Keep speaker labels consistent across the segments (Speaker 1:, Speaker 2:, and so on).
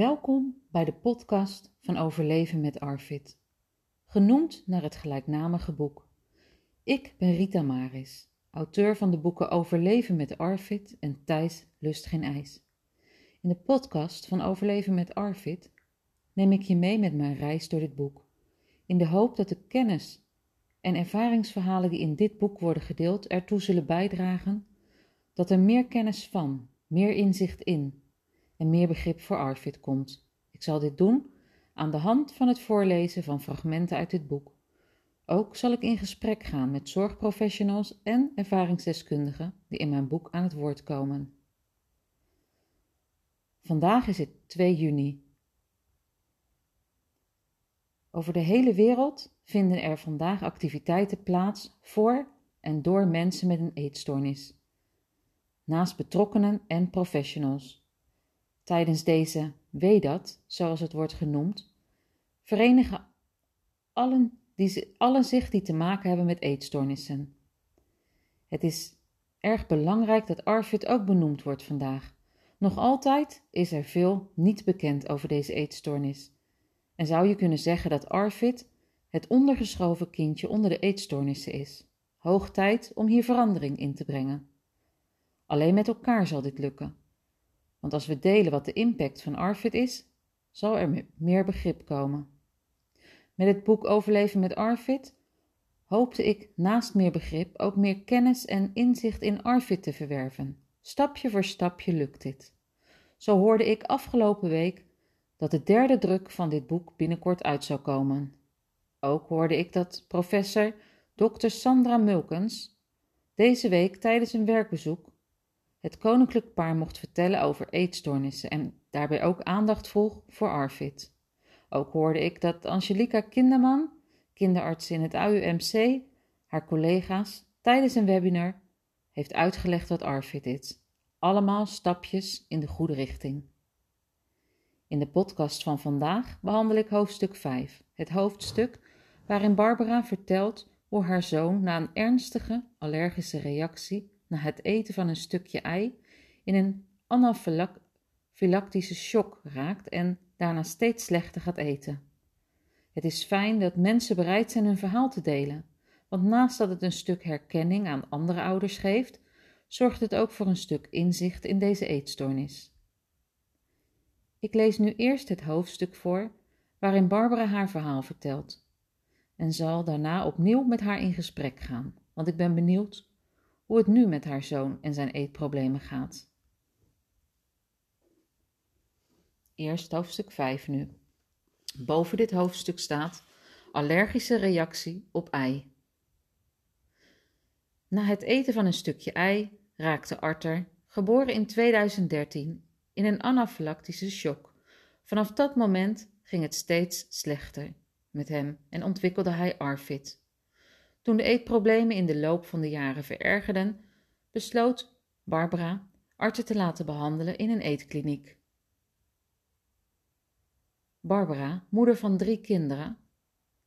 Speaker 1: Welkom bij de podcast van Overleven met Arvid, genoemd naar het gelijknamige boek. Ik ben Rita Maris, auteur van de boeken Overleven met Arvid en Thijs lust geen ijs. In de podcast van Overleven met Arvid neem ik je mee met mijn reis door dit boek, in de hoop dat de kennis en ervaringsverhalen die in dit boek worden gedeeld ertoe zullen bijdragen dat er meer kennis van, meer inzicht in en meer begrip voor Arvid komt. Ik zal dit doen aan de hand van het voorlezen van fragmenten uit dit boek. Ook zal ik in gesprek gaan met zorgprofessionals en ervaringsdeskundigen die in mijn boek aan het woord komen. Vandaag is het 2 juni. Over de hele wereld vinden er vandaag activiteiten plaats voor en door mensen met een eetstoornis, naast betrokkenen en professionals. Tijdens deze Wedat, zoals het wordt genoemd, verenigen allen, die, allen zich die te maken hebben met eetstoornissen. Het is erg belangrijk dat Arvid ook benoemd wordt vandaag. Nog altijd is er veel niet bekend over deze eetstoornis. En zou je kunnen zeggen dat Arvid het ondergeschoven kindje onder de eetstoornissen is. Hoog tijd om hier verandering in te brengen. Alleen met elkaar zal dit lukken. Want als we delen wat de impact van Arvid is, zal er meer begrip komen. Met het boek Overleven met Arvid hoopte ik naast meer begrip ook meer kennis en inzicht in Arvid te verwerven. Stapje voor stapje lukt dit. Zo hoorde ik afgelopen week dat de derde druk van dit boek binnenkort uit zou komen. Ook hoorde ik dat professor Dr. Sandra Mulkens deze week tijdens een werkbezoek het koninklijk paar mocht vertellen over eetstoornissen en daarbij ook aandacht vroeg voor Arvid. Ook hoorde ik dat Angelica Kinderman, kinderarts in het AUMC, haar collega's tijdens een webinar heeft uitgelegd wat Arvid is. Allemaal stapjes in de goede richting. In de podcast van vandaag behandel ik hoofdstuk 5, het hoofdstuk waarin Barbara vertelt hoe haar zoon na een ernstige allergische reactie na het eten van een stukje ei in een anafylactische shock raakt en daarna steeds slechter gaat eten. Het is fijn dat mensen bereid zijn hun verhaal te delen, want naast dat het een stuk herkenning aan andere ouders geeft, zorgt het ook voor een stuk inzicht in deze eetstoornis. Ik lees nu eerst het hoofdstuk voor waarin Barbara haar verhaal vertelt en zal daarna opnieuw met haar in gesprek gaan, want ik ben benieuwd hoe het nu met haar zoon en zijn eetproblemen gaat. Eerst hoofdstuk 5 nu. Boven dit hoofdstuk staat allergische reactie op ei. Na het eten van een stukje ei raakte Arthur, geboren in 2013, in een anafylactische shock. Vanaf dat moment ging het steeds slechter met hem en ontwikkelde hij Arvid. Toen de eetproblemen in de loop van de jaren verergerden, besloot Barbara Arthur te laten behandelen in een eetkliniek. Barbara, moeder van drie kinderen,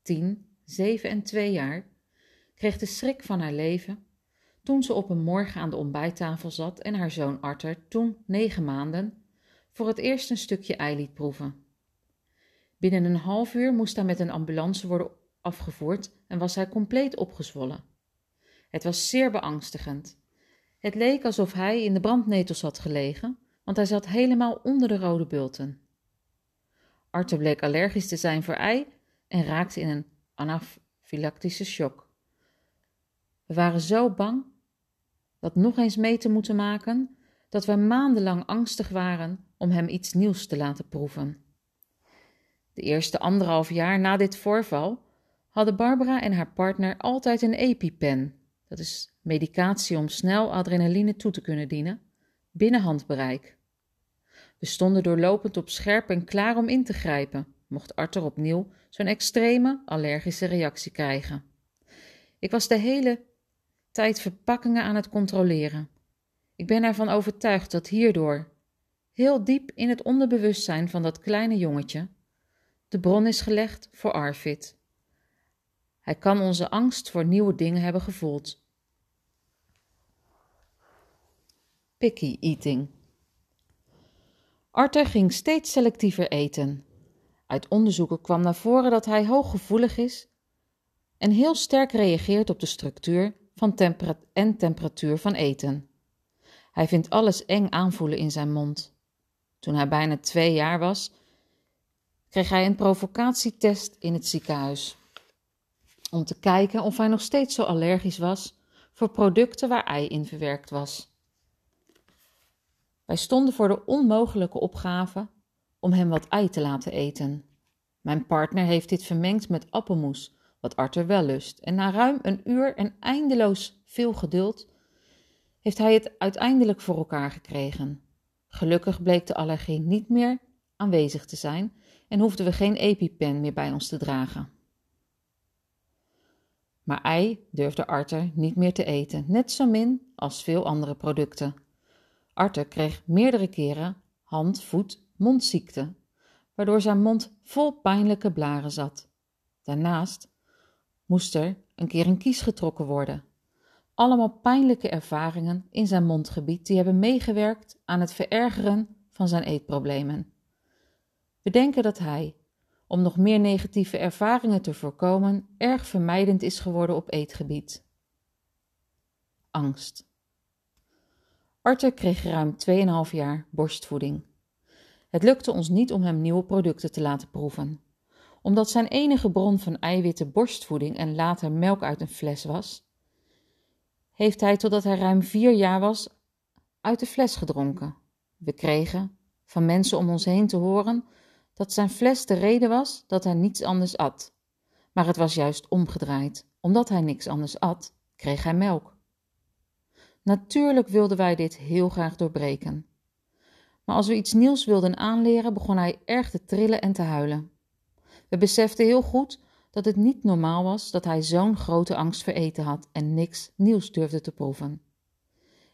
Speaker 1: tien, zeven en twee jaar, kreeg de schrik van haar leven toen ze op een morgen aan de ontbijttafel zat en haar zoon Arthur, toen negen maanden, voor het eerst een stukje ei liet proeven. Binnen een half uur moest hij met een ambulance worden afgevoerd en was hij compleet opgezwollen. Het was zeer beangstigend. Het leek alsof hij in de brandnetels had gelegen, want hij zat helemaal onder de rode bulten. Arthur bleek allergisch te zijn voor ei en raakte in een anafylactische shock. We waren zo bang dat nog eens mee te moeten maken, dat we maandenlang angstig waren om hem iets nieuws te laten proeven. De eerste anderhalf jaar na dit voorval hadden Barbara en haar partner altijd een EpiPen, dat is medicatie om snel adrenaline toe te kunnen dienen, binnen handbereik. We stonden doorlopend op scherp en klaar om in te grijpen, mocht Arthur opnieuw zo'n extreme allergische reactie krijgen. Ik was de hele tijd verpakkingen aan het controleren. Ik ben ervan overtuigd dat hierdoor, heel diep in het onderbewustzijn van dat kleine jongetje, de bron is gelegd voor Arvid. Hij kan onze angst voor nieuwe dingen hebben gevoeld. Picky eating. Arthur ging steeds selectiever eten. Uit onderzoeken kwam naar voren dat hij hooggevoelig is en heel sterk reageert op de structuur van en temperatuur van eten. Hij vindt alles eng aanvoelen in zijn mond. Toen hij bijna twee jaar was, kreeg hij een provocatietest in het ziekenhuis. Om te kijken of hij nog steeds zo allergisch was voor producten waar ei in verwerkt was. Wij stonden voor de onmogelijke opgave om hem wat ei te laten eten. Mijn partner heeft dit vermengd met appelmoes, wat Arthur wel lust, en na ruim een uur en eindeloos veel geduld heeft hij het uiteindelijk voor elkaar gekregen. Gelukkig bleek de allergie niet meer aanwezig te zijn en hoefden we geen EpiPen meer bij ons te dragen. Maar ei durfde Arthur niet meer te eten, net zo min als veel andere producten. Arthur kreeg meerdere keren hand, voet, mondziekte, waardoor zijn mond vol pijnlijke blaren zat. Daarnaast moest er een keer een kies getrokken worden. Allemaal pijnlijke ervaringen in zijn mondgebied die hebben meegewerkt aan het verergeren van zijn eetproblemen. We denken dat hij, om nog meer negatieve ervaringen te voorkomen, erg vermijdend is geworden op eetgebied. Angst. Arthur kreeg ruim 2,5 jaar borstvoeding. Het lukte ons niet om hem nieuwe producten te laten proeven. Omdat zijn enige bron van eiwitten borstvoeding en later melk uit een fles was, heeft hij totdat hij ruim vier jaar was uit de fles gedronken. We kregen van mensen om ons heen te horen dat zijn fles de reden was dat hij niets anders at. Maar het was juist omgedraaid. Omdat hij niks anders at, kreeg hij melk. Natuurlijk wilden wij dit heel graag doorbreken. Maar als we iets nieuws wilden aanleren, begon hij erg te trillen en te huilen. We beseften heel goed dat het niet normaal was dat hij zo'n grote angst voor eten had en niks nieuws durfde te proeven.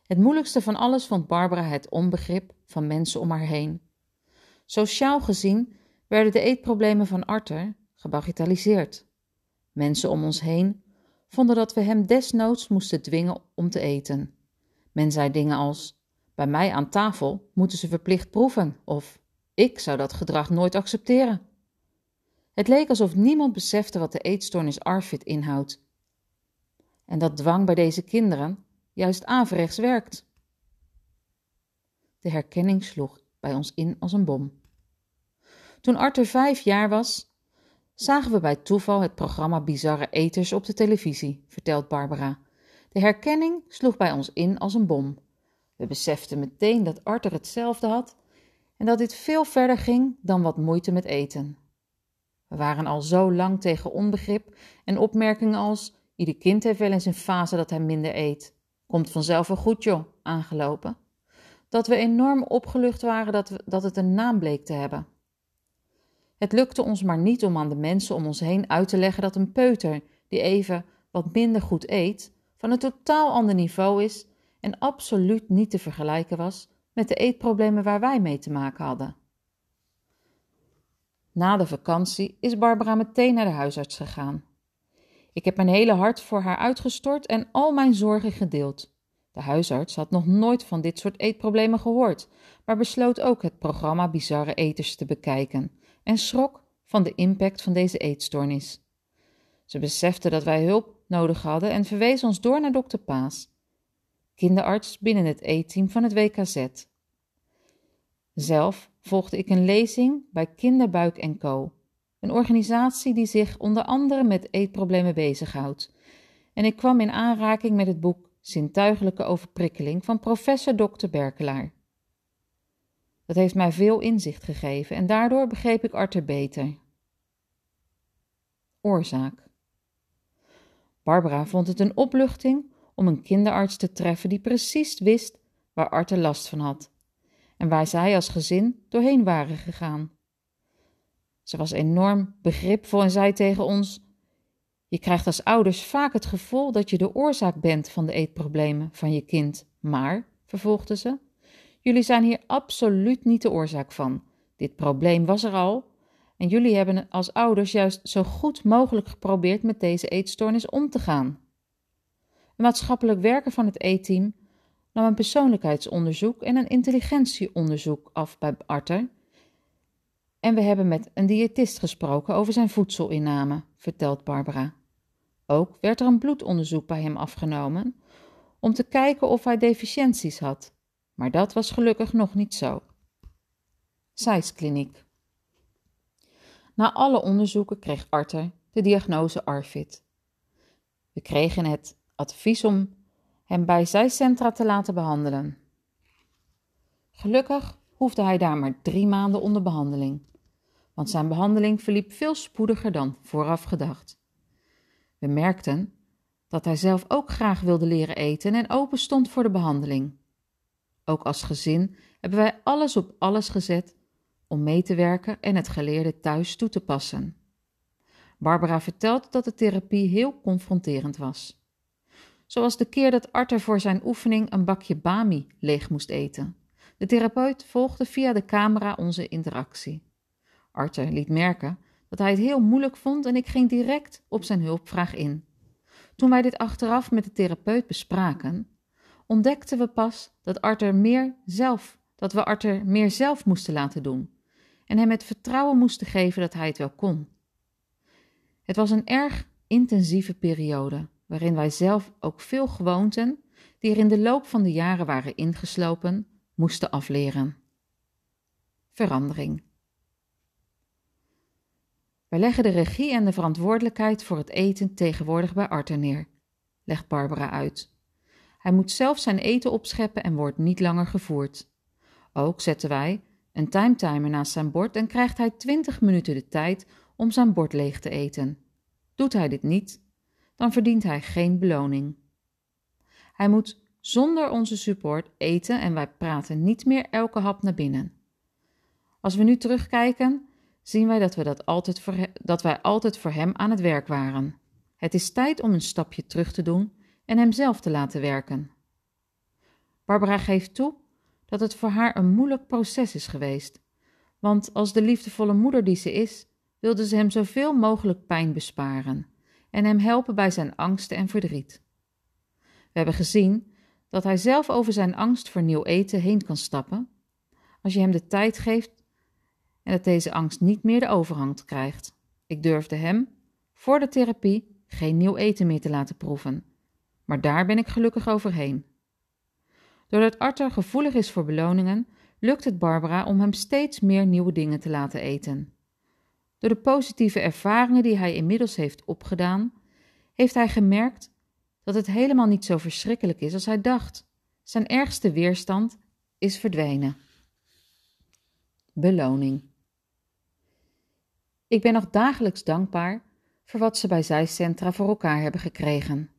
Speaker 1: Het moeilijkste van alles vond Barbara het onbegrip van mensen om haar heen. Sociaal gezien werden de eetproblemen van Arthur gebagitaliseerd. Mensen om ons heen vonden dat we hem desnoods moesten dwingen om te eten. Men zei dingen als: Bij mij aan tafel moeten ze verplicht proeven, of ik zou dat gedrag nooit accepteren. Het leek alsof niemand besefte wat de eetstoornis ARFID inhoudt. En dat dwang bij deze kinderen juist averechts werkt. De herkenning sloeg bij ons in als een bom. Toen Arthur vijf jaar was, zagen we bij toeval het programma Bizarre Eters op de televisie, vertelt Barbara. De herkenning sloeg bij ons in als een bom. We beseften meteen dat Arthur hetzelfde had en dat dit veel verder ging dan wat moeite met eten. We waren al zo lang tegen onbegrip en opmerkingen als: ieder kind heeft wel eens een fase dat hij minder eet. Komt vanzelf wel goed, joh, aangelopen. Dat we enorm opgelucht waren dat, we, dat het een naam bleek te hebben. Het lukte ons maar niet om aan de mensen om ons heen uit te leggen dat een peuter die even wat minder goed eet, van een totaal ander niveau is en absoluut niet te vergelijken was met de eetproblemen waar wij mee te maken hadden. Na de vakantie is Barbara meteen naar de huisarts gegaan. Ik heb mijn hele hart voor haar uitgestort en al mijn zorgen gedeeld. De huisarts had nog nooit van dit soort eetproblemen gehoord, maar besloot ook het programma Bizarre Eters te bekijken en schrok van de impact van deze eetstoornis. Ze besefte dat wij hulp nodig hadden en verwees ons door naar dokter Paas, kinderarts binnen het eetteam van het WKZ. Zelf volgde ik een lezing bij Kinderbuik Co., een organisatie die zich onder andere met eetproblemen bezighoudt. En ik kwam in aanraking met het boek Zintuigelijke overprikkeling van professor Dr. Berkelaar. Dat heeft mij veel inzicht gegeven en daardoor begreep ik Arthur beter. Oorzaak. Barbara vond het een opluchting om een kinderarts te treffen die precies wist waar Arthur last van had en waar zij als gezin doorheen waren gegaan. Ze was enorm begripvol en zei tegen ons: Je krijgt als ouders vaak het gevoel dat je de oorzaak bent van de eetproblemen van je kind, maar, vervolgde ze, jullie zijn hier absoluut niet de oorzaak van. Dit probleem was er al en jullie hebben als ouders juist zo goed mogelijk geprobeerd met deze eetstoornis om te gaan. Een maatschappelijk werker van het eetteam nam een persoonlijkheidsonderzoek en een intelligentieonderzoek af bij Arthur. En we hebben met een diëtist gesproken over zijn voedselinname, vertelt Barbara. Ook werd er een bloedonderzoek bij hem afgenomen om te kijken of hij deficiënties had, maar dat was gelukkig nog niet zo. Kliniek. Na alle onderzoeken kreeg Arthur de diagnose ARFID. We kregen het advies om hem bij zijcentra te laten behandelen. Gelukkig hoefde hij daar maar drie maanden onder behandeling, want zijn behandeling verliep veel spoediger dan vooraf gedacht. We merkten dat hij zelf ook graag wilde leren eten en open stond voor de behandeling. Ook als gezin hebben wij alles op alles gezet om mee te werken en het geleerde thuis toe te passen. Barbara vertelt dat de therapie heel confronterend was. Zoals de keer dat Arthur voor zijn oefening een bakje bami leeg moest eten. De therapeut volgde via de camera onze interactie. Arthur liet merken dat hij het heel moeilijk vond en ik ging direct op zijn hulpvraag in. Toen wij dit achteraf met de therapeut bespraken, ontdekten we pas dat Arthur meer zelf, dat we Arthur meer zelf moesten laten doen en hem het vertrouwen moesten geven dat hij het wel kon. Het was een erg intensieve periode, waarin wij zelf ook veel gewoonten, die er in de loop van de jaren waren ingeslopen, moesten afleren. Verandering. Wij leggen de regie en de verantwoordelijkheid voor het eten tegenwoordig bij Arthur neer, legt Barbara uit. Hij moet zelf zijn eten opscheppen en wordt niet langer gevoerd. Ook zetten wij een timetimer naast zijn bord en krijgt hij 20 minuten de tijd om zijn bord leeg te eten. Doet hij dit niet, dan verdient hij geen beloning. Hij moet zonder onze support eten en wij praten niet meer elke hap naar binnen. Als we nu terugkijken, zien wij dat, we dat, altijd voor dat wij altijd voor hem aan het werk waren. Het is tijd om een stapje terug te doen en hem zelf te laten werken. Barbara geeft toe dat het voor haar een moeilijk proces is geweest, want als de liefdevolle moeder die ze is, wilde ze hem zoveel mogelijk pijn besparen en hem helpen bij zijn angsten en verdriet. We hebben gezien dat hij zelf over zijn angst voor nieuw eten heen kan stappen, als je hem de tijd geeft en dat deze angst niet meer de overhand krijgt. Ik durfde hem, voor de therapie, geen nieuw eten meer te laten proeven, maar daar ben ik gelukkig overheen. Doordat Arthur gevoelig is voor beloningen, lukt het Barbara om hem steeds meer nieuwe dingen te laten eten. Door de positieve ervaringen die hij inmiddels heeft opgedaan, heeft hij gemerkt dat het helemaal niet zo verschrikkelijk is als hij dacht. Zijn ergste weerstand is verdwenen. Beloning. Ik ben nog dagelijks dankbaar voor wat ze bij zijcentra voor elkaar hebben gekregen.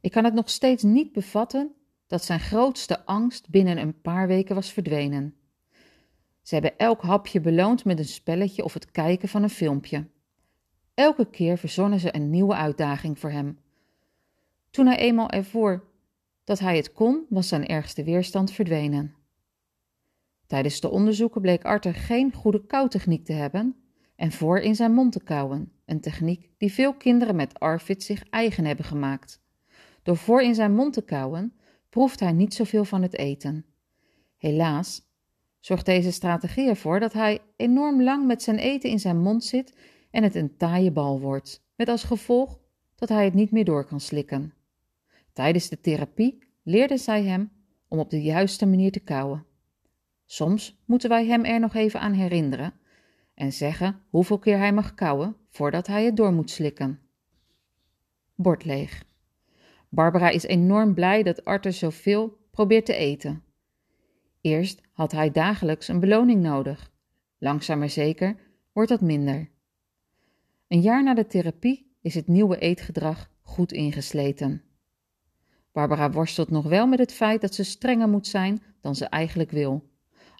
Speaker 1: Ik kan het nog steeds niet bevatten dat zijn grootste angst binnen een paar weken was verdwenen. Ze hebben elk hapje beloond met een spelletje of het kijken van een filmpje. Elke keer verzonnen ze een nieuwe uitdaging voor hem. Toen hij eenmaal ervoor dat hij het kon, was zijn ergste weerstand verdwenen. Tijdens de onderzoeken bleek Arthur geen goede koutechniek te hebben en voor in zijn mond te kauwen, een techniek die veel kinderen met ARFID zich eigen hebben gemaakt. Door voor in zijn mond te kauwen, proeft hij niet zoveel van het eten. Helaas zorgt deze strategie ervoor dat hij enorm lang met zijn eten in zijn mond zit en het een taaie bal wordt, met als gevolg dat hij het niet meer door kan slikken. Tijdens de therapie leerde zij hem om op de juiste manier te kauwen. Soms moeten wij hem er nog even aan herinneren en zeggen hoeveel keer hij mag kauwen voordat hij het door moet slikken. Bord leeg. Barbara is enorm blij dat Arthur zoveel probeert te eten. Eerst had hij dagelijks een beloning nodig. Langzaam maar zeker wordt dat minder. Een jaar na de therapie is het nieuwe eetgedrag goed ingesleten. Barbara worstelt nog wel met het feit dat ze strenger moet zijn dan ze eigenlijk wil.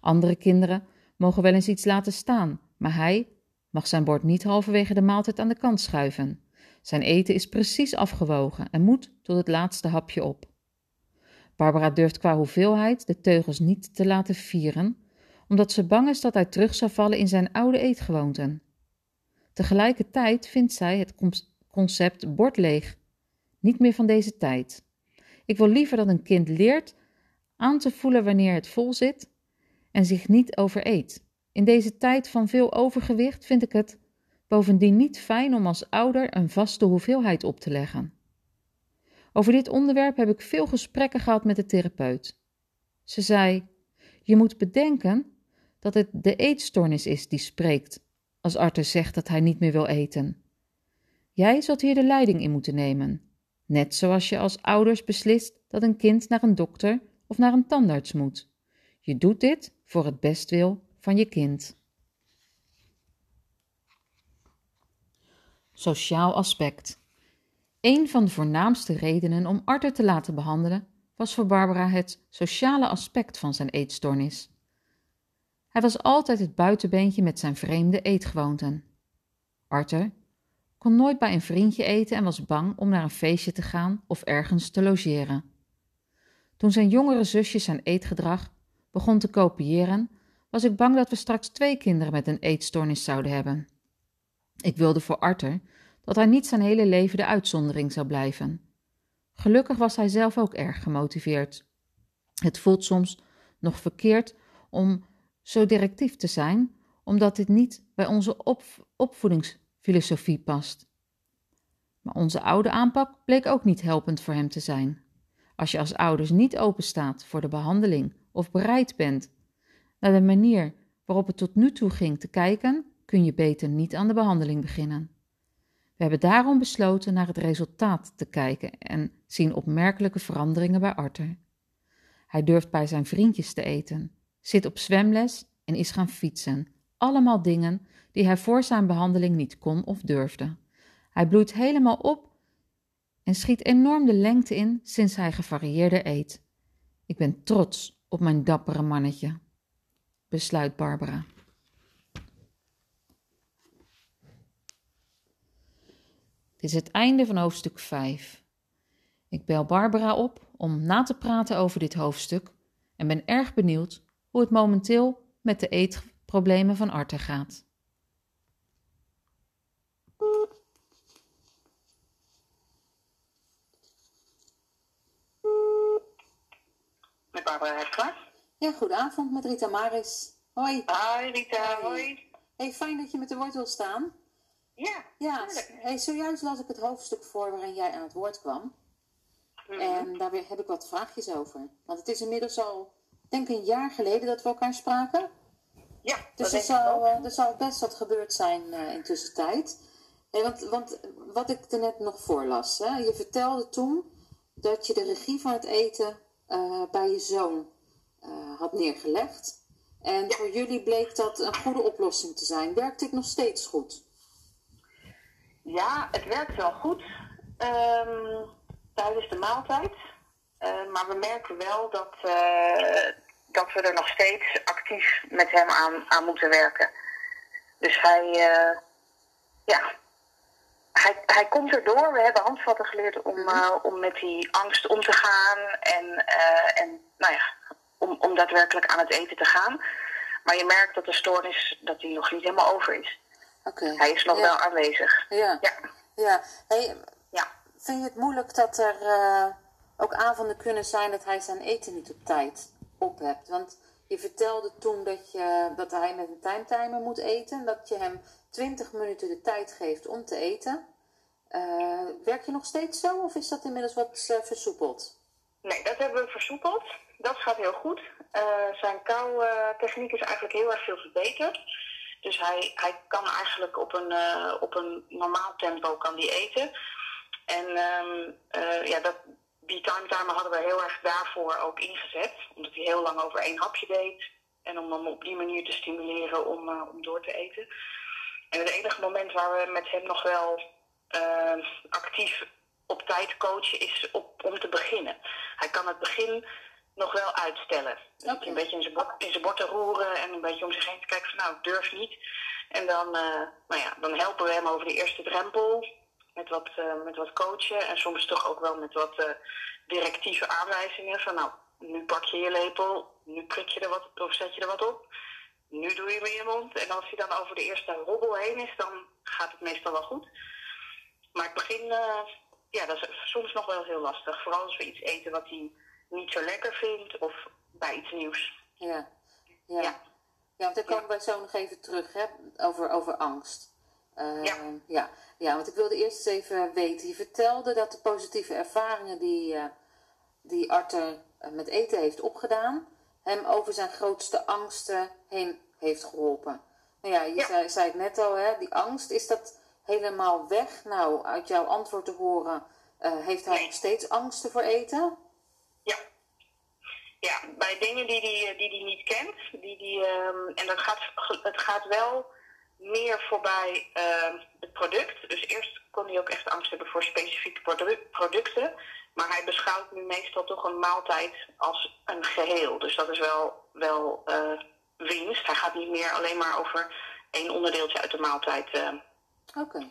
Speaker 1: Andere kinderen mogen wel eens iets laten staan, maar hij mag zijn bord niet halverwege de maaltijd aan de kant schuiven. Zijn eten is precies afgewogen en moet tot het laatste hapje op. Barbara durft qua hoeveelheid de teugels niet te laten vieren, omdat ze bang is dat hij terug zou vallen in zijn oude eetgewoonten. Tegelijkertijd vindt zij het concept bord leeg niet meer van deze tijd. Ik wil liever dat een kind leert aan te voelen wanneer het vol zit en zich niet overeet. In deze tijd van veel overgewicht vind ik het bovendien niet fijn om als ouder een vaste hoeveelheid op te leggen. Over dit onderwerp heb ik veel gesprekken gehad met de therapeut. Ze zei: Je moet bedenken dat het de eetstoornis is die spreekt als Arthur zegt dat hij niet meer wil eten. Jij zult hier de leiding in moeten nemen, net zoals je als ouders beslist dat een kind naar een dokter of naar een tandarts moet. Je doet dit voor het bestwil van je kind. Sociaal aspect. Een van de voornaamste redenen om Arthur te laten behandelen was voor Barbara het sociale aspect van zijn eetstoornis. Hij was altijd het buitenbeentje met zijn vreemde eetgewoonten. Arthur kon nooit bij een vriendje eten en was bang om naar een feestje te gaan of ergens te logeren. Toen zijn jongere zusje zijn eetgedrag begon te kopiëren, was ik bang dat we straks twee kinderen met een eetstoornis zouden hebben. Ik wilde voor Arthur dat hij niet zijn hele leven de uitzondering zou blijven. Gelukkig was hij zelf ook erg gemotiveerd. Het voelt soms nog verkeerd om zo directief te zijn, omdat dit niet bij onze opvoedingsfilosofie past. Maar onze oude aanpak bleek ook niet helpend voor hem te zijn. Als je als ouders niet openstaat voor de behandeling of bereid bent naar de manier waarop het tot nu toe ging te kijken, kun je beter niet aan de behandeling beginnen. We hebben daarom besloten naar het resultaat te kijken en zien opmerkelijke veranderingen bij Arthur. Hij durft bij zijn vriendjes te eten, zit op zwemles en is gaan fietsen. Allemaal dingen die hij voor zijn behandeling niet kon of durfde. Hij bloeit helemaal op en schiet enorm de lengte in sinds hij gevarieerder eet. Ik ben trots op mijn dappere mannetje, besluit Barbara. Dit is het einde van hoofdstuk 5. Ik bel Barbara op om na te praten over dit hoofdstuk en ben erg benieuwd hoe het momenteel met de eetproblemen van Arthur gaat.
Speaker 2: Met Barbara Hefkla.
Speaker 1: Ja, goedenavond met Rita Maris. Hoi.
Speaker 2: Hoi Rita, hoi.
Speaker 1: Hey, fijn dat je met de woord wil staan.
Speaker 2: Ja,
Speaker 1: Ja, hey, zojuist las ik het hoofdstuk voor waarin jij aan het woord kwam.
Speaker 2: Mhm.
Speaker 1: En daar heb ik wat vraagjes over. Want het is inmiddels al, denk ik, een jaar geleden dat we elkaar spraken.
Speaker 2: Ja, dat
Speaker 1: Dus er zal,
Speaker 2: ook.
Speaker 1: eh, er zal best wat gebeurd zijn eh in tussentijd. Nee, want, want wat ik er net nog voorlas, hè, je vertelde toen dat je de regie van het eten eh, bij je zoon had neergelegd. En voor jullie bleek dat een goede oplossing te zijn. Werkt dit nog steeds goed?
Speaker 2: Ja, het werkt wel goed ehm, tijdens de maaltijd. Eh, maar we merken wel dat, eh, dat we er nog steeds actief met hem aan, aan moeten werken. Dus hij, eh, ja, hij, hij komt erdoor. We hebben handvatten geleerd om, eh, om met die angst om te gaan en, en nou ja, om, om daadwerkelijk aan het eten te gaan. Maar je merkt dat de stoornis dat die nog niet helemaal over is.
Speaker 1: Oké.
Speaker 2: Hij is nog
Speaker 1: ja.
Speaker 2: wel aanwezig.
Speaker 1: Ja.
Speaker 2: Ja,
Speaker 1: ja. Hey,
Speaker 2: ja.
Speaker 1: vind je het moeilijk dat er eh, ook avonden kunnen zijn dat hij zijn eten niet op tijd op hebt? Want je vertelde toen dat, je, dat hij met een timetimer moet eten. Dat je hem 20 minuten de tijd geeft om te eten. Eh, werk je nog steeds zo of is dat inmiddels wat eh, versoepeld?
Speaker 2: Nee, dat hebben we versoepeld. Dat gaat heel goed. Eh, zijn kouwtechniek is eigenlijk heel erg veel verbeterd. Dus hij, hij kan eigenlijk op een, eh, op een normaal tempo kan die eten. En ehm, eh, ja, dat, die time timer hadden we heel erg daarvoor ook ingezet. Omdat hij heel lang over één hapje deed. En om hem op die manier te stimuleren om, om door te eten. En het enige moment waar we met hem nog wel actief op tijd coachen is op, om te beginnen. Hij kan het begin nog wel uitstellen. Dus. Een beetje in zijn, bord, in zijn bord te roeren en een beetje om zich heen te kijken van nou, ik durf niet. En dan, eh, nou ja, dan helpen we hem over de eerste drempel met wat, eh, met wat coachen. En soms toch ook wel met wat eh, directieve aanwijzingen van nou, nu pak je je lepel, nu prik je er wat of zet je er wat op. Nu doe je hem in je mond. En als hij dan over de eerste hobbel heen is, dan gaat het meestal wel goed. Maar het begin, ja, dat is soms nog wel heel lastig. Vooral als we iets eten wat hij niet zo lekker vindt of bij iets nieuws.
Speaker 1: Ja, ja.
Speaker 2: Ja.
Speaker 1: ja want daar komen wij zo nog even terug, hè, over, over angst. Eh,
Speaker 2: Ja.
Speaker 1: ja. Ja, want ik wilde eerst eens even weten. Je vertelde dat de positieve ervaringen die, eh, die Arthur eh, met eten heeft opgedaan, hem over zijn grootste angsten heen heeft geholpen. Nou ja, je
Speaker 2: Ja.
Speaker 1: Zei, zei het net al, hè, die angst, is dat helemaal weg? Nou, uit jouw antwoord te horen, eh, heeft hij
Speaker 2: Nee.
Speaker 1: nog steeds angsten voor eten?
Speaker 2: Ja. Ja, bij dingen die hij die, die die niet kent, die die, ehm, en dat gaat, het gaat wel meer voorbij ehm, het product. Dus eerst kon hij ook echt angst hebben voor specifieke produ- producten. Maar hij beschouwt nu meestal toch een maaltijd als een geheel. Dus dat is wel, wel eh, winst. Hij gaat niet meer alleen maar over één onderdeeltje uit de maaltijd ehm,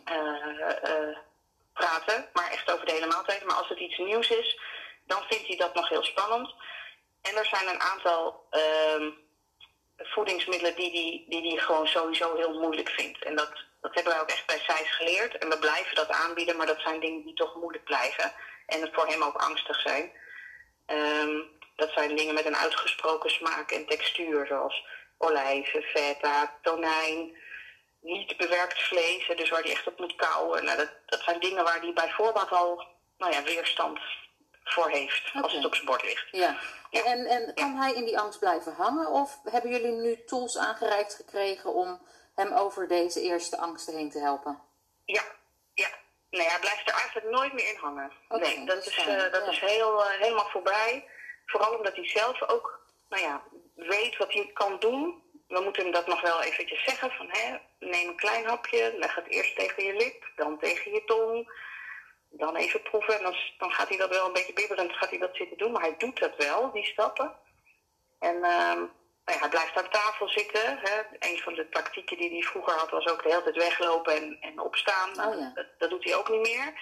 Speaker 2: Eh, eh, praten, maar echt over de hele maaltijd. Maar als het iets nieuws is, dan vindt hij dat nog heel spannend. En er zijn een aantal ehm, voedingsmiddelen die hij die, die gewoon sowieso heel moeilijk vindt. En dat, dat hebben wij ook echt bij SAIS geleerd. En we blijven dat aanbieden, maar dat zijn dingen die toch moeilijk blijven. En voor hem ook angstig zijn. Ehm, dat zijn dingen met een uitgesproken smaak en textuur, zoals olijven, feta, tonijn, niet bewerkt vlees, dus waar hij echt op moet kauwen. Nou, dat, dat zijn dingen waar hij bij voorbaat al nou ja, weerstand voor heeft, als het op zijn bord ligt.
Speaker 1: Ja.
Speaker 2: Ja.
Speaker 1: En, en kan hij in die angst blijven hangen? Of hebben jullie nu tools aangereikt gekregen om hem over deze eerste angsten heen te helpen?
Speaker 2: Ja, ja. Nee, hij blijft er eigenlijk nooit meer in hangen. Nee, dat
Speaker 1: is fijn,
Speaker 2: eh, dat
Speaker 1: ja.
Speaker 2: is heel, eh, helemaal voorbij. Vooral omdat hij zelf ook nou ja, weet wat hij kan doen. We moeten hem dat nog wel eventjes zeggen. Van, hè, neem een klein hapje, leg het eerst tegen je lip, dan tegen je tong. Dan even proeven. En dan, dan gaat hij dat wel een beetje bibberend gaat hij dat zitten doen. Maar hij doet dat wel, die stappen. En ehm, nou ja, hij blijft aan tafel zitten. Hè. Een van de tactieken die hij vroeger had was ook de hele tijd weglopen en, en opstaan.
Speaker 1: Oh ja.
Speaker 2: dat, dat doet hij ook niet meer.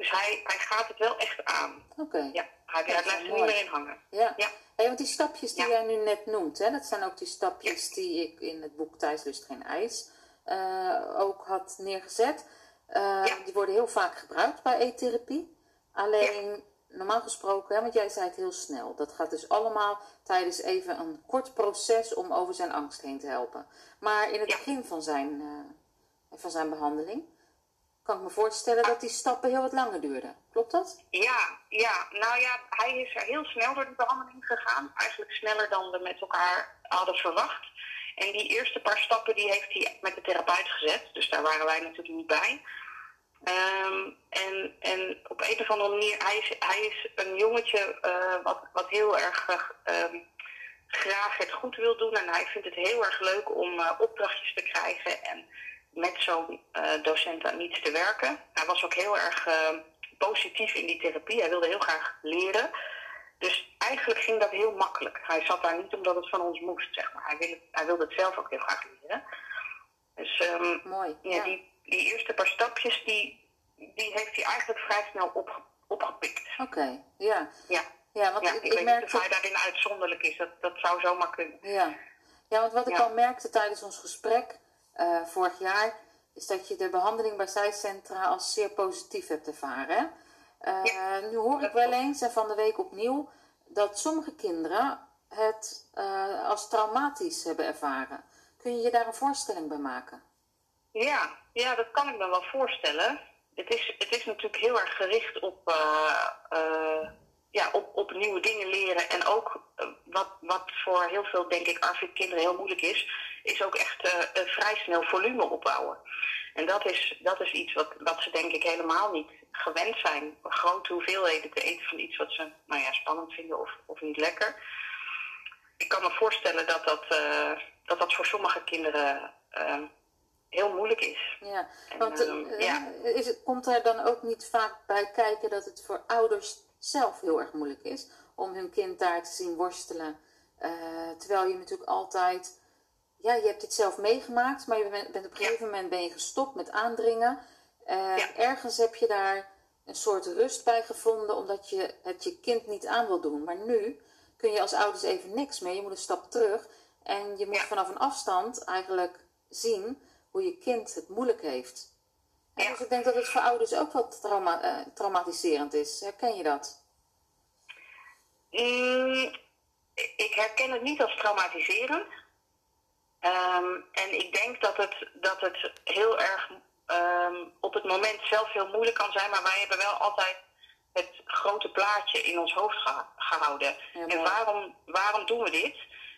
Speaker 2: Dus hij, hij gaat het wel echt aan.
Speaker 1: Oké.
Speaker 2: Ja, hij,
Speaker 1: is
Speaker 2: blijft er niet meer in hangen.
Speaker 1: Ja.
Speaker 2: Ja.
Speaker 1: Hey, want die stapjes die
Speaker 2: Ja.
Speaker 1: jij nu net noemt, hè, dat zijn ook die stapjes die ik in het boek Thuis lust geen ijs eh, ook had neergezet. Eh. Die worden heel vaak gebruikt bij eettherapie. Alleen, normaal gesproken, hè, want jij zei het heel snel, dat gaat dus allemaal tijdens even een kort proces om over zijn angst heen te helpen. Maar in het begin van zijn, eh, van zijn behandeling kan me voorstellen dat die stappen heel wat langer duurden. Klopt dat?
Speaker 2: Ja, ja, nou ja, hij is er heel snel door die behandeling gegaan. Eigenlijk sneller dan we met elkaar hadden verwacht. En die eerste paar stappen die heeft hij met de therapeut gezet. Dus daar waren wij natuurlijk niet bij. Ehm, en, en op een of andere manier, hij is, hij is een jongetje eh, wat, wat heel erg eh, ehm, graag het goed wil doen. En hij vindt het heel erg leuk om eh, opdrachtjes te krijgen en met zo'n eh, docent aan iets te werken. Hij was ook heel erg eh, positief in die therapie. Hij wilde heel graag leren. Dus eigenlijk ging dat heel makkelijk. Hij zat daar niet omdat het van ons moest, zeg maar. Hij wilde, hij wilde het zelf ook heel graag leren. Dus ehm,
Speaker 1: Mooi.
Speaker 2: ja, Die, die eerste paar stapjes, die, die heeft hij eigenlijk vrij snel opge- opgepikt.
Speaker 1: Oké, ja.
Speaker 2: Ja,
Speaker 1: Ja, want
Speaker 2: ja
Speaker 1: ik,
Speaker 2: ik, weet niet of hij daarin uitzonderlijk is. Dat, dat zou zomaar kunnen.
Speaker 1: Ja. ja, want wat ik al merkte tijdens ons gesprek eh, vorig jaar, is dat je de behandeling bij zijcentra als zeer positief hebt ervaren. Eh, Nu hoor ik wel eens, en van de week opnieuw, dat sommige kinderen het eh, als traumatisch hebben ervaren. Kun je je daar een voorstelling bij maken?
Speaker 2: Ja, ja, dat kan ik me wel voorstellen. Het is, het is natuurlijk heel erg gericht op, ja, op, op nieuwe dingen leren. En ook eh, wat, wat voor heel veel, denk ik, ARFID-kinderen heel moeilijk is, is ook echt eh, eh, vrij snel volume opbouwen. En dat is, dat is iets wat, wat ze denk ik helemaal niet gewend zijn. Grote hoeveelheden te eten van iets wat ze nou ja, spannend vinden of, of niet lekker. Ik kan me voorstellen dat dat, dat, dat voor sommige kinderen eh, heel moeilijk is.
Speaker 1: Ja,
Speaker 2: En,
Speaker 1: want eh,
Speaker 2: ehm,
Speaker 1: eh,
Speaker 2: ja.
Speaker 1: is het, komt er dan ook niet vaak bij kijken dat het voor ouders zelf heel erg moeilijk is om hun kind daar te zien worstelen? Eh, terwijl je natuurlijk altijd, ja, je hebt dit zelf meegemaakt, maar je bent, bent op een gegeven moment ben je gestopt met aandringen. Eh,
Speaker 2: Ja.
Speaker 1: Ergens heb je daar een soort rust bij gevonden, omdat je het je kind niet aan wil doen. Maar nu kun je als ouders even niks meer. Je moet een stap terug en je moet
Speaker 2: Ja.
Speaker 1: vanaf een afstand eigenlijk zien hoe je kind het moeilijk heeft.
Speaker 2: Ja.
Speaker 1: Dus ik denk dat het voor ouders ook wel trauma, eh, traumatiserend is. Herken je dat?
Speaker 2: Mm, ik herken het niet als traumatiserend. Ehm, en ik denk dat het, dat het heel erg ehm, op het moment zelf heel moeilijk kan zijn, maar wij hebben wel altijd het grote plaatje in ons hoofd gehouden. en waarom, waarom doen we dit?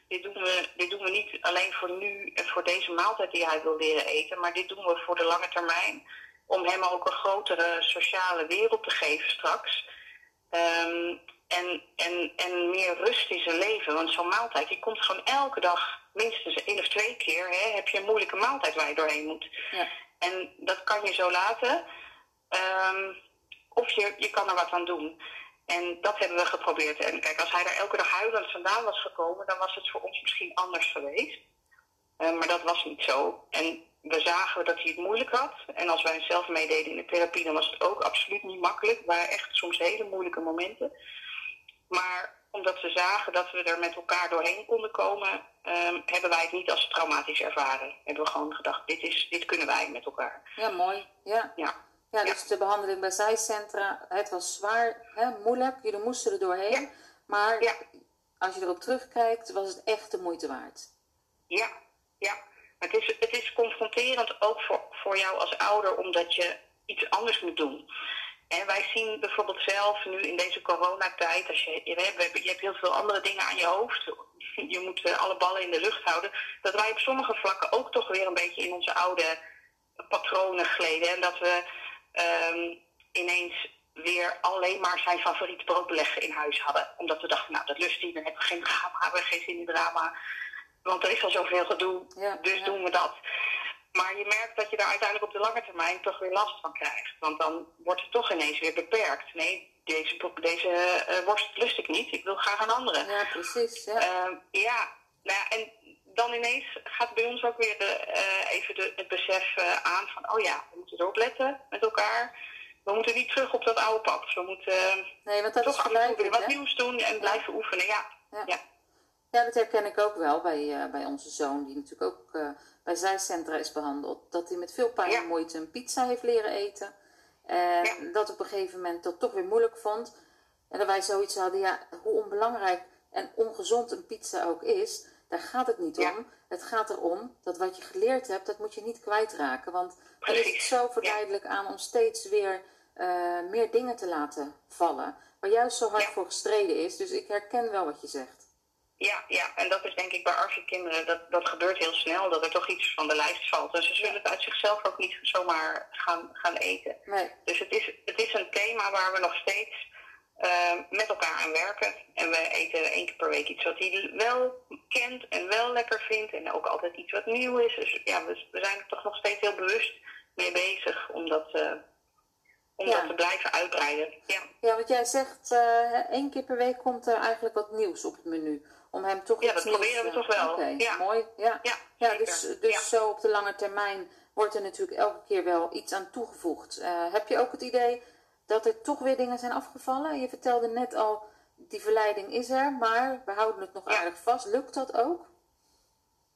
Speaker 2: Dit doen, we, dit doen we niet alleen voor nu en voor deze maaltijd die hij wil leren eten, maar dit doen we voor de lange termijn. Om hem ook een grotere sociale wereld te geven straks. Um, en, en, en meer rust in zijn leven. Want zo'n maaltijd, je komt gewoon elke dag minstens één of twee keer, hè, heb je een moeilijke maaltijd waar je doorheen moet. Ja. En dat kan je zo laten. Um, of je, je kan er wat aan doen. En dat hebben we geprobeerd. En kijk, als hij daar elke dag huilend vandaan was gekomen, dan was het voor ons misschien anders geweest. Uh, maar dat was niet zo. En we zagen dat hij het moeilijk had. En als wij zelf meededen in de therapie, dan was het ook absoluut niet makkelijk. Het waren echt soms hele moeilijke momenten. Maar omdat we zagen dat we er met elkaar doorheen konden komen, ehm, hebben wij het niet als traumatisch ervaren. Hebben we gewoon gedacht, dit, is, dit kunnen wij met elkaar.
Speaker 1: Ja, mooi. Ja. Ja. Ja, dus de behandeling bij zijcentra, het was zwaar, hè, moeilijk, jullie moesten er doorheen. Maar als je erop terugkijkt, was het echt de moeite waard.
Speaker 2: Ja, ja. Het is, het is confronterend ook voor, voor jou als ouder, omdat je iets anders moet doen. En wij zien bijvoorbeeld zelf nu in deze coronatijd, als je, je, hebt, je hebt heel veel andere dingen aan je hoofd, je moet eh, alle ballen in de lucht houden, dat wij op sommige vlakken ook toch weer een beetje in onze oude patronen gleden. En dat we um, ineens weer alleen maar zijn favoriete broodbeleg in huis hadden. Omdat we dachten, nou dat lust hij, dan hebben we geen drama, hebben we geen zin in drama. Want er is al zoveel gedoe, dus doen we dat. Maar je merkt dat je daar uiteindelijk op de lange termijn toch weer last van krijgt. Want dan wordt het toch ineens weer beperkt. Nee, deze, deze uh, worst lust ik niet. Ik wil graag een andere.
Speaker 1: Ja, precies. Ja,
Speaker 2: uh, ja, nou ja en dan ineens gaat bij ons ook weer de, uh, even de, het besef uh, aan van... oh ja, we moeten erop letten met elkaar. We moeten niet terug op dat oude pad. We moeten
Speaker 1: nee, want dat toch is af
Speaker 2: weer wat nieuws doen en blijven oefenen. Ja.
Speaker 1: Ja. Ja. dat herken ik ook wel bij, bij onze zoon... die natuurlijk ook bij zijcentra is behandeld. Dat hij met veel pijn en moeite een pizza heeft leren eten. En dat op een gegeven moment dat toch weer moeilijk vond. En dat wij zoiets hadden, ja, hoe onbelangrijk en ongezond een pizza ook is, daar gaat het niet om. Het gaat erom dat wat je geleerd hebt, dat moet je niet kwijtraken. Want dan is het zo verleidelijk aan om steeds weer uh, meer dingen te laten vallen. Waar juist zo hard voor gestreden is. Dus ik herken wel wat je zegt.
Speaker 2: Ja, ja, en dat is denk ik bij artsenkinderen, dat, dat gebeurt heel snel, dat er toch iets van de lijst valt. En ze zullen het uit zichzelf ook niet zomaar gaan, gaan eten.
Speaker 1: Nee.
Speaker 2: Dus het is, het is een thema waar we nog steeds uh, met elkaar aan werken. En we eten één keer per week iets wat hij wel kent en wel lekker vindt. En ook altijd iets wat nieuw is. Dus ja, we, we zijn er toch nog steeds heel bewust mee bezig om dat, uh, om dat te blijven uitbreiden. Ja,
Speaker 1: ja want jij zegt uh, één keer per week komt er eigenlijk wat nieuws op het menu om hem toch
Speaker 2: ja, dat proberen we toch wel.
Speaker 1: Oké, ja. mooi. Ja, ja, ja dus, dus zo op de lange termijn wordt er natuurlijk elke keer wel iets aan toegevoegd. Uh, heb je ook het idee dat er toch weer dingen zijn afgevallen? Je vertelde net al, die verleiding is er, maar we houden het nog aardig vast. Lukt dat ook?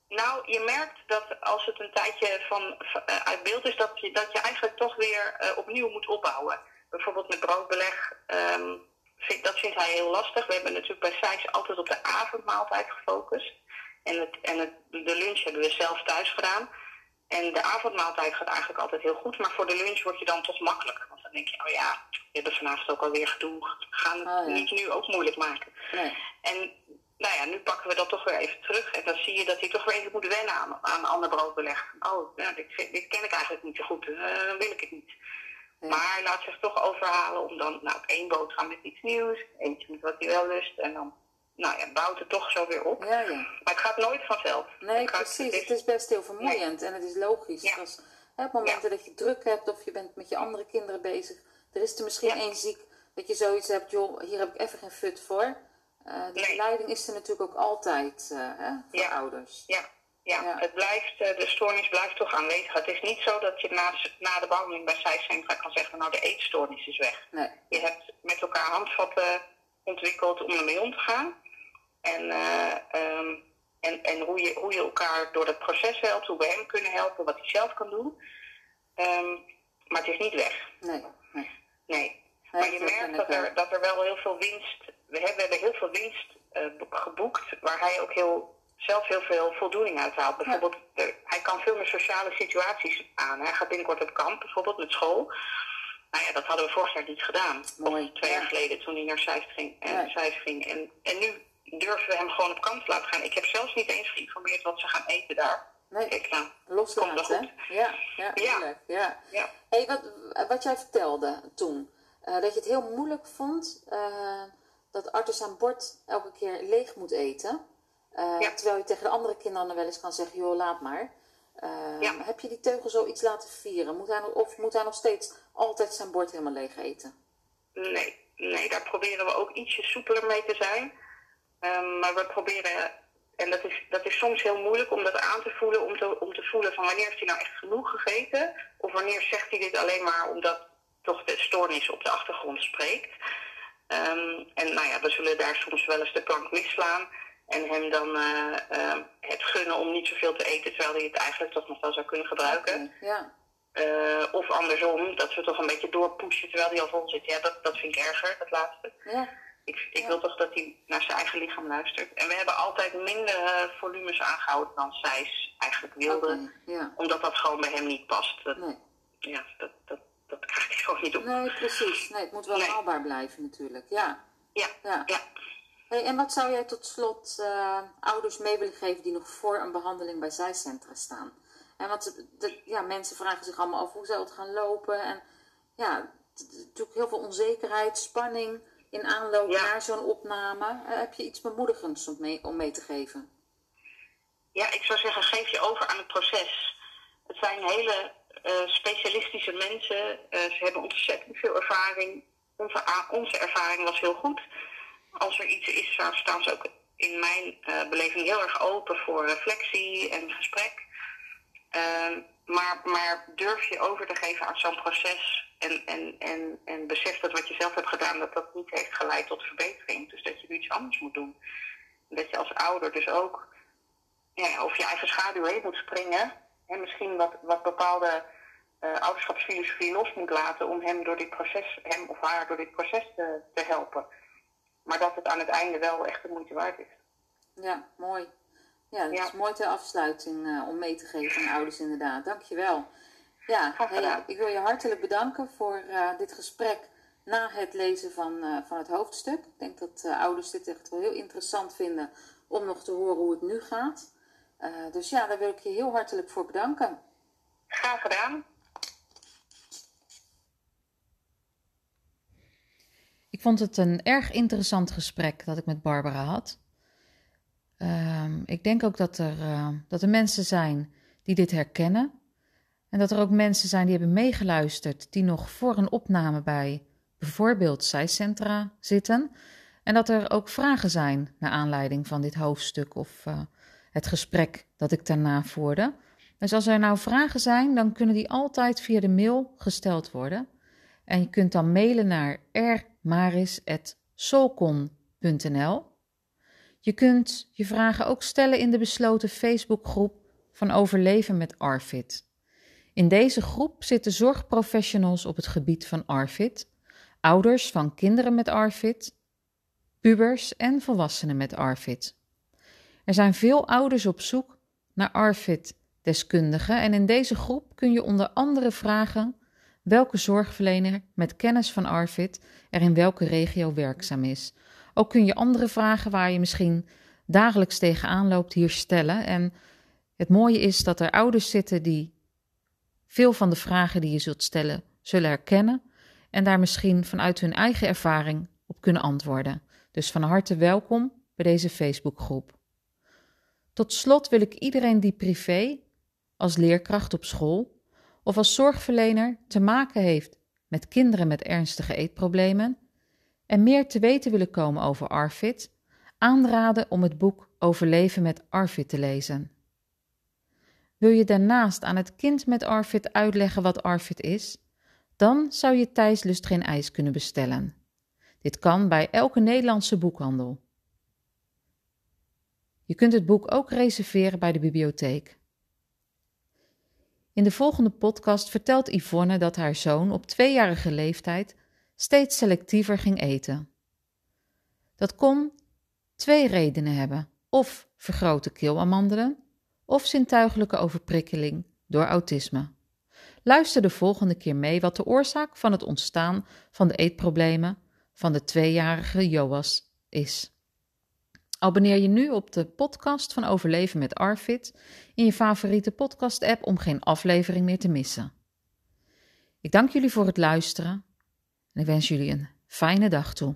Speaker 2: Nou, je merkt dat als het een tijdje van, uh, uit beeld is, dat je, dat je eigenlijk toch weer uh, opnieuw moet opbouwen. Bijvoorbeeld met broodbeleg. Um, dat vindt hij heel lastig. We hebben natuurlijk bij Sijs altijd op de avondmaaltijd gefocust. En, het, en het, de lunch hebben we zelf thuis gedaan. En de avondmaaltijd gaat eigenlijk altijd heel goed. Maar voor de lunch word je dan toch makkelijker. Want dan denk je, oh ja, we hebben vanavond ook alweer gedoe. We gaan het oh, niet nu ook moeilijk maken.
Speaker 1: Nee.
Speaker 2: En nou ja, nu pakken we dat toch weer even terug. En dan zie je dat hij toch weer even moet wennen aan, aan ander broodbeleg. Oh, ja, dit, dit, ken ik eigenlijk niet zo goed. Uh, wil ik het niet. Maar laat zich toch overhalen om dan nou, één boterham met iets nieuws, eentje met wat hij wel lust. En dan nou ja, bouwt het toch zo weer op.
Speaker 1: Ja, ja.
Speaker 2: Maar het gaat nooit vanzelf.
Speaker 1: Nee, precies. Het is... best heel vermoeiend en het is logisch. Ja. Als, hè, op momenten dat je druk hebt of je bent met je andere kinderen bezig, er is er misschien één ziek, dat je zoiets hebt, joh, hier heb ik even geen fut voor. Uh, de leiding is er natuurlijk ook altijd uh, hè, voor ouders.
Speaker 2: Ja, ja, Het blijft, eh, de stoornis blijft toch aanwezig. Het is niet zo dat je na, na de behandeling bij zijcentra kan zeggen, nou de eetstoornis is weg.
Speaker 1: Nee.
Speaker 2: Je hebt met elkaar handvatten ontwikkeld om ermee om te gaan. En, uh, um, en, en hoe, je, hoe je elkaar door dat proces helpt, hoe we hem kunnen helpen, wat hij zelf kan doen. Um, maar het is niet weg.
Speaker 1: Nee.
Speaker 2: Nee. nee. maar je merkt dat er, dat er wel heel veel winst... We hebben, we hebben heel veel winst uh, geboekt, waar hij ook heel, zelf heel veel voldoening uit haalt. Bijvoorbeeld, ja. hij kan veel meer sociale situaties aan. Hij gaat binnenkort op kamp, bijvoorbeeld met school. Nou ja, dat hadden we vorig jaar niet gedaan. Mooi. Of twee jaar geleden, toen hij naar Zeist ging. En, ja. ging. En, en nu durven we hem gewoon op kamp te laten gaan. Ik heb zelfs niet eens geïnformeerd wat ze gaan eten daar.
Speaker 1: Nee, Kijk, nou, loslaten. Ja, ja, ja. ja. ja. Hey, wat, wat jij vertelde toen, uh, dat je het heel moeilijk vond uh, dat Arthur zijn bord elke keer leeg moet eten. Uh, terwijl je tegen de andere kinderen dan wel eens kan zeggen, joh, laat maar. Heb je die teugel zoiets laten vieren? Moet hij, of moet hij nog steeds altijd zijn bord helemaal leeg eten?
Speaker 2: Nee, nee daar proberen we ook ietsje soepeler mee te zijn. Um, maar we proberen en dat is, dat is soms heel moeilijk om dat aan te voelen, om te, om te voelen van wanneer heeft hij nou echt genoeg gegeten? Of wanneer zegt hij dit alleen maar omdat toch de stoornis op de achtergrond spreekt? Um, en nou ja, we zullen daar soms wel eens de plank misslaan en hem dan uh, uh, het gunnen om niet zoveel te eten, terwijl hij het eigenlijk toch nog wel zou kunnen gebruiken. Ja. Uh, of andersom, dat we toch een beetje doorpushen terwijl hij al vol zit. Ja, dat, dat vind ik erger, dat laatste. Ja. Ik, ik wil toch dat hij naar zijn eigen lichaam luistert. En we hebben altijd minder uh, volumes aangehouden dan zij eigenlijk wilde. ja. Omdat dat gewoon bij hem niet past. Dat, nee. Ja, dat, dat, dat krijgt hij gewoon niet op.
Speaker 1: Nee, precies. Nee, het moet wel haalbaar blijven natuurlijk. Ja.
Speaker 2: Ja. ja. ja.
Speaker 1: Hey, en wat zou jij tot slot uh, ouders mee willen geven die nog voor een behandeling bij zijcentra staan? En want de, ja, mensen vragen zich allemaal af hoe zou het gaan lopen. En ja, natuurlijk heel veel onzekerheid, spanning in aanloop naar zo'n opname. Uh, heb je iets bemoedigends om mee, om mee te geven?
Speaker 2: Ja, ik zou zeggen, geef je over aan het proces. Het zijn hele uh, specialistische mensen. Ze hebben ontzettend veel ervaring. Onze, onze ervaring was heel goed. Als er iets is, staan ze ook in mijn beleving heel erg open voor reflectie en gesprek. Ehm, maar, maar durf je over te geven aan zo'n proces en, en, en, en besef dat wat je zelf hebt gedaan, dat dat niet heeft geleid tot verbetering. Dus dat je iets anders moet doen. Dat je als ouder dus ook ja, over je eigen schaduw heen moet springen. En misschien wat, wat bepaalde uh, ouderschapsfilosofie los moet laten om hem, door dit proces, hem of haar door dit proces te, te helpen. Maar dat het aan het einde wel echt de moeite waard is.
Speaker 1: Ja, mooi. Ja, dat is mooi ter afsluiting uh, om mee te geven aan ouders inderdaad. Dankjewel. Ja, hey, ik wil je hartelijk bedanken voor uh, dit gesprek na het lezen van, uh, van het hoofdstuk. Ik denk dat ouders dit echt wel heel interessant vinden om nog te horen hoe het nu gaat. dus ja, daar wil ik je heel hartelijk voor bedanken.
Speaker 2: Graag gedaan.
Speaker 1: Ik vond het een erg interessant gesprek dat ik met Barbara had. Ehm, ik denk ook dat er, dat er mensen zijn die dit herkennen. En dat er ook mensen zijn die hebben meegeluisterd, die nog voor een opname bij bijvoorbeeld zijcentra zitten. En dat er ook vragen zijn naar aanleiding van dit hoofdstuk of uh, het gesprek dat ik daarna voerde. Dus als er nou vragen zijn, dan kunnen die altijd via de mail gesteld worden. En je kunt dan mailen naar rmaris.solcon.nl. Je kunt je vragen ook stellen in de besloten Facebookgroep van Overleven met Arvid. In deze groep zitten zorgprofessionals op het gebied van ARFID, ouders van kinderen met ARFID, pubers en volwassenen met ARFID. Er zijn veel ouders op zoek naar ARFID-deskundigen en in deze groep kun je onder andere vragen welke zorgverlener met kennis van ARFID er in welke regio werkzaam is. Ook kun je andere vragen waar je misschien dagelijks tegenaan loopt hier stellen. En het mooie is dat er ouders zitten die veel van de vragen die je zult stellen zullen herkennen en daar misschien vanuit hun eigen ervaring op kunnen antwoorden. Dus van harte welkom bij deze Facebookgroep. Tot slot wil ik iedereen die privé, als leerkracht op school of als zorgverlener te maken heeft met kinderen met ernstige eetproblemen en meer te weten willen komen over ARFID, aanraden om het boek Overleven met ARFID te lezen. Wil je daarnaast aan het kind met ARFID uitleggen wat ARFID is? Dan zou je Thijs Lust geen ijs kunnen bestellen. Dit kan bij elke Nederlandse boekhandel. Je kunt het boek ook reserveren bij de bibliotheek. In de volgende podcast vertelt Yvonne dat haar zoon op tweejarige leeftijd steeds selectiever ging eten. Dat kon twee redenen hebben: of vergrote keelamandelen, of zintuigelijke overprikkeling door autisme. Luister de volgende keer mee wat de oorzaak van het ontstaan van de eetproblemen van de tweejarige Joas is. Abonneer je nu op de podcast van Overleven met Arvid in je favoriete podcast-app om geen aflevering meer te missen. Ik dank jullie voor het luisteren en ik wens jullie een fijne dag toe.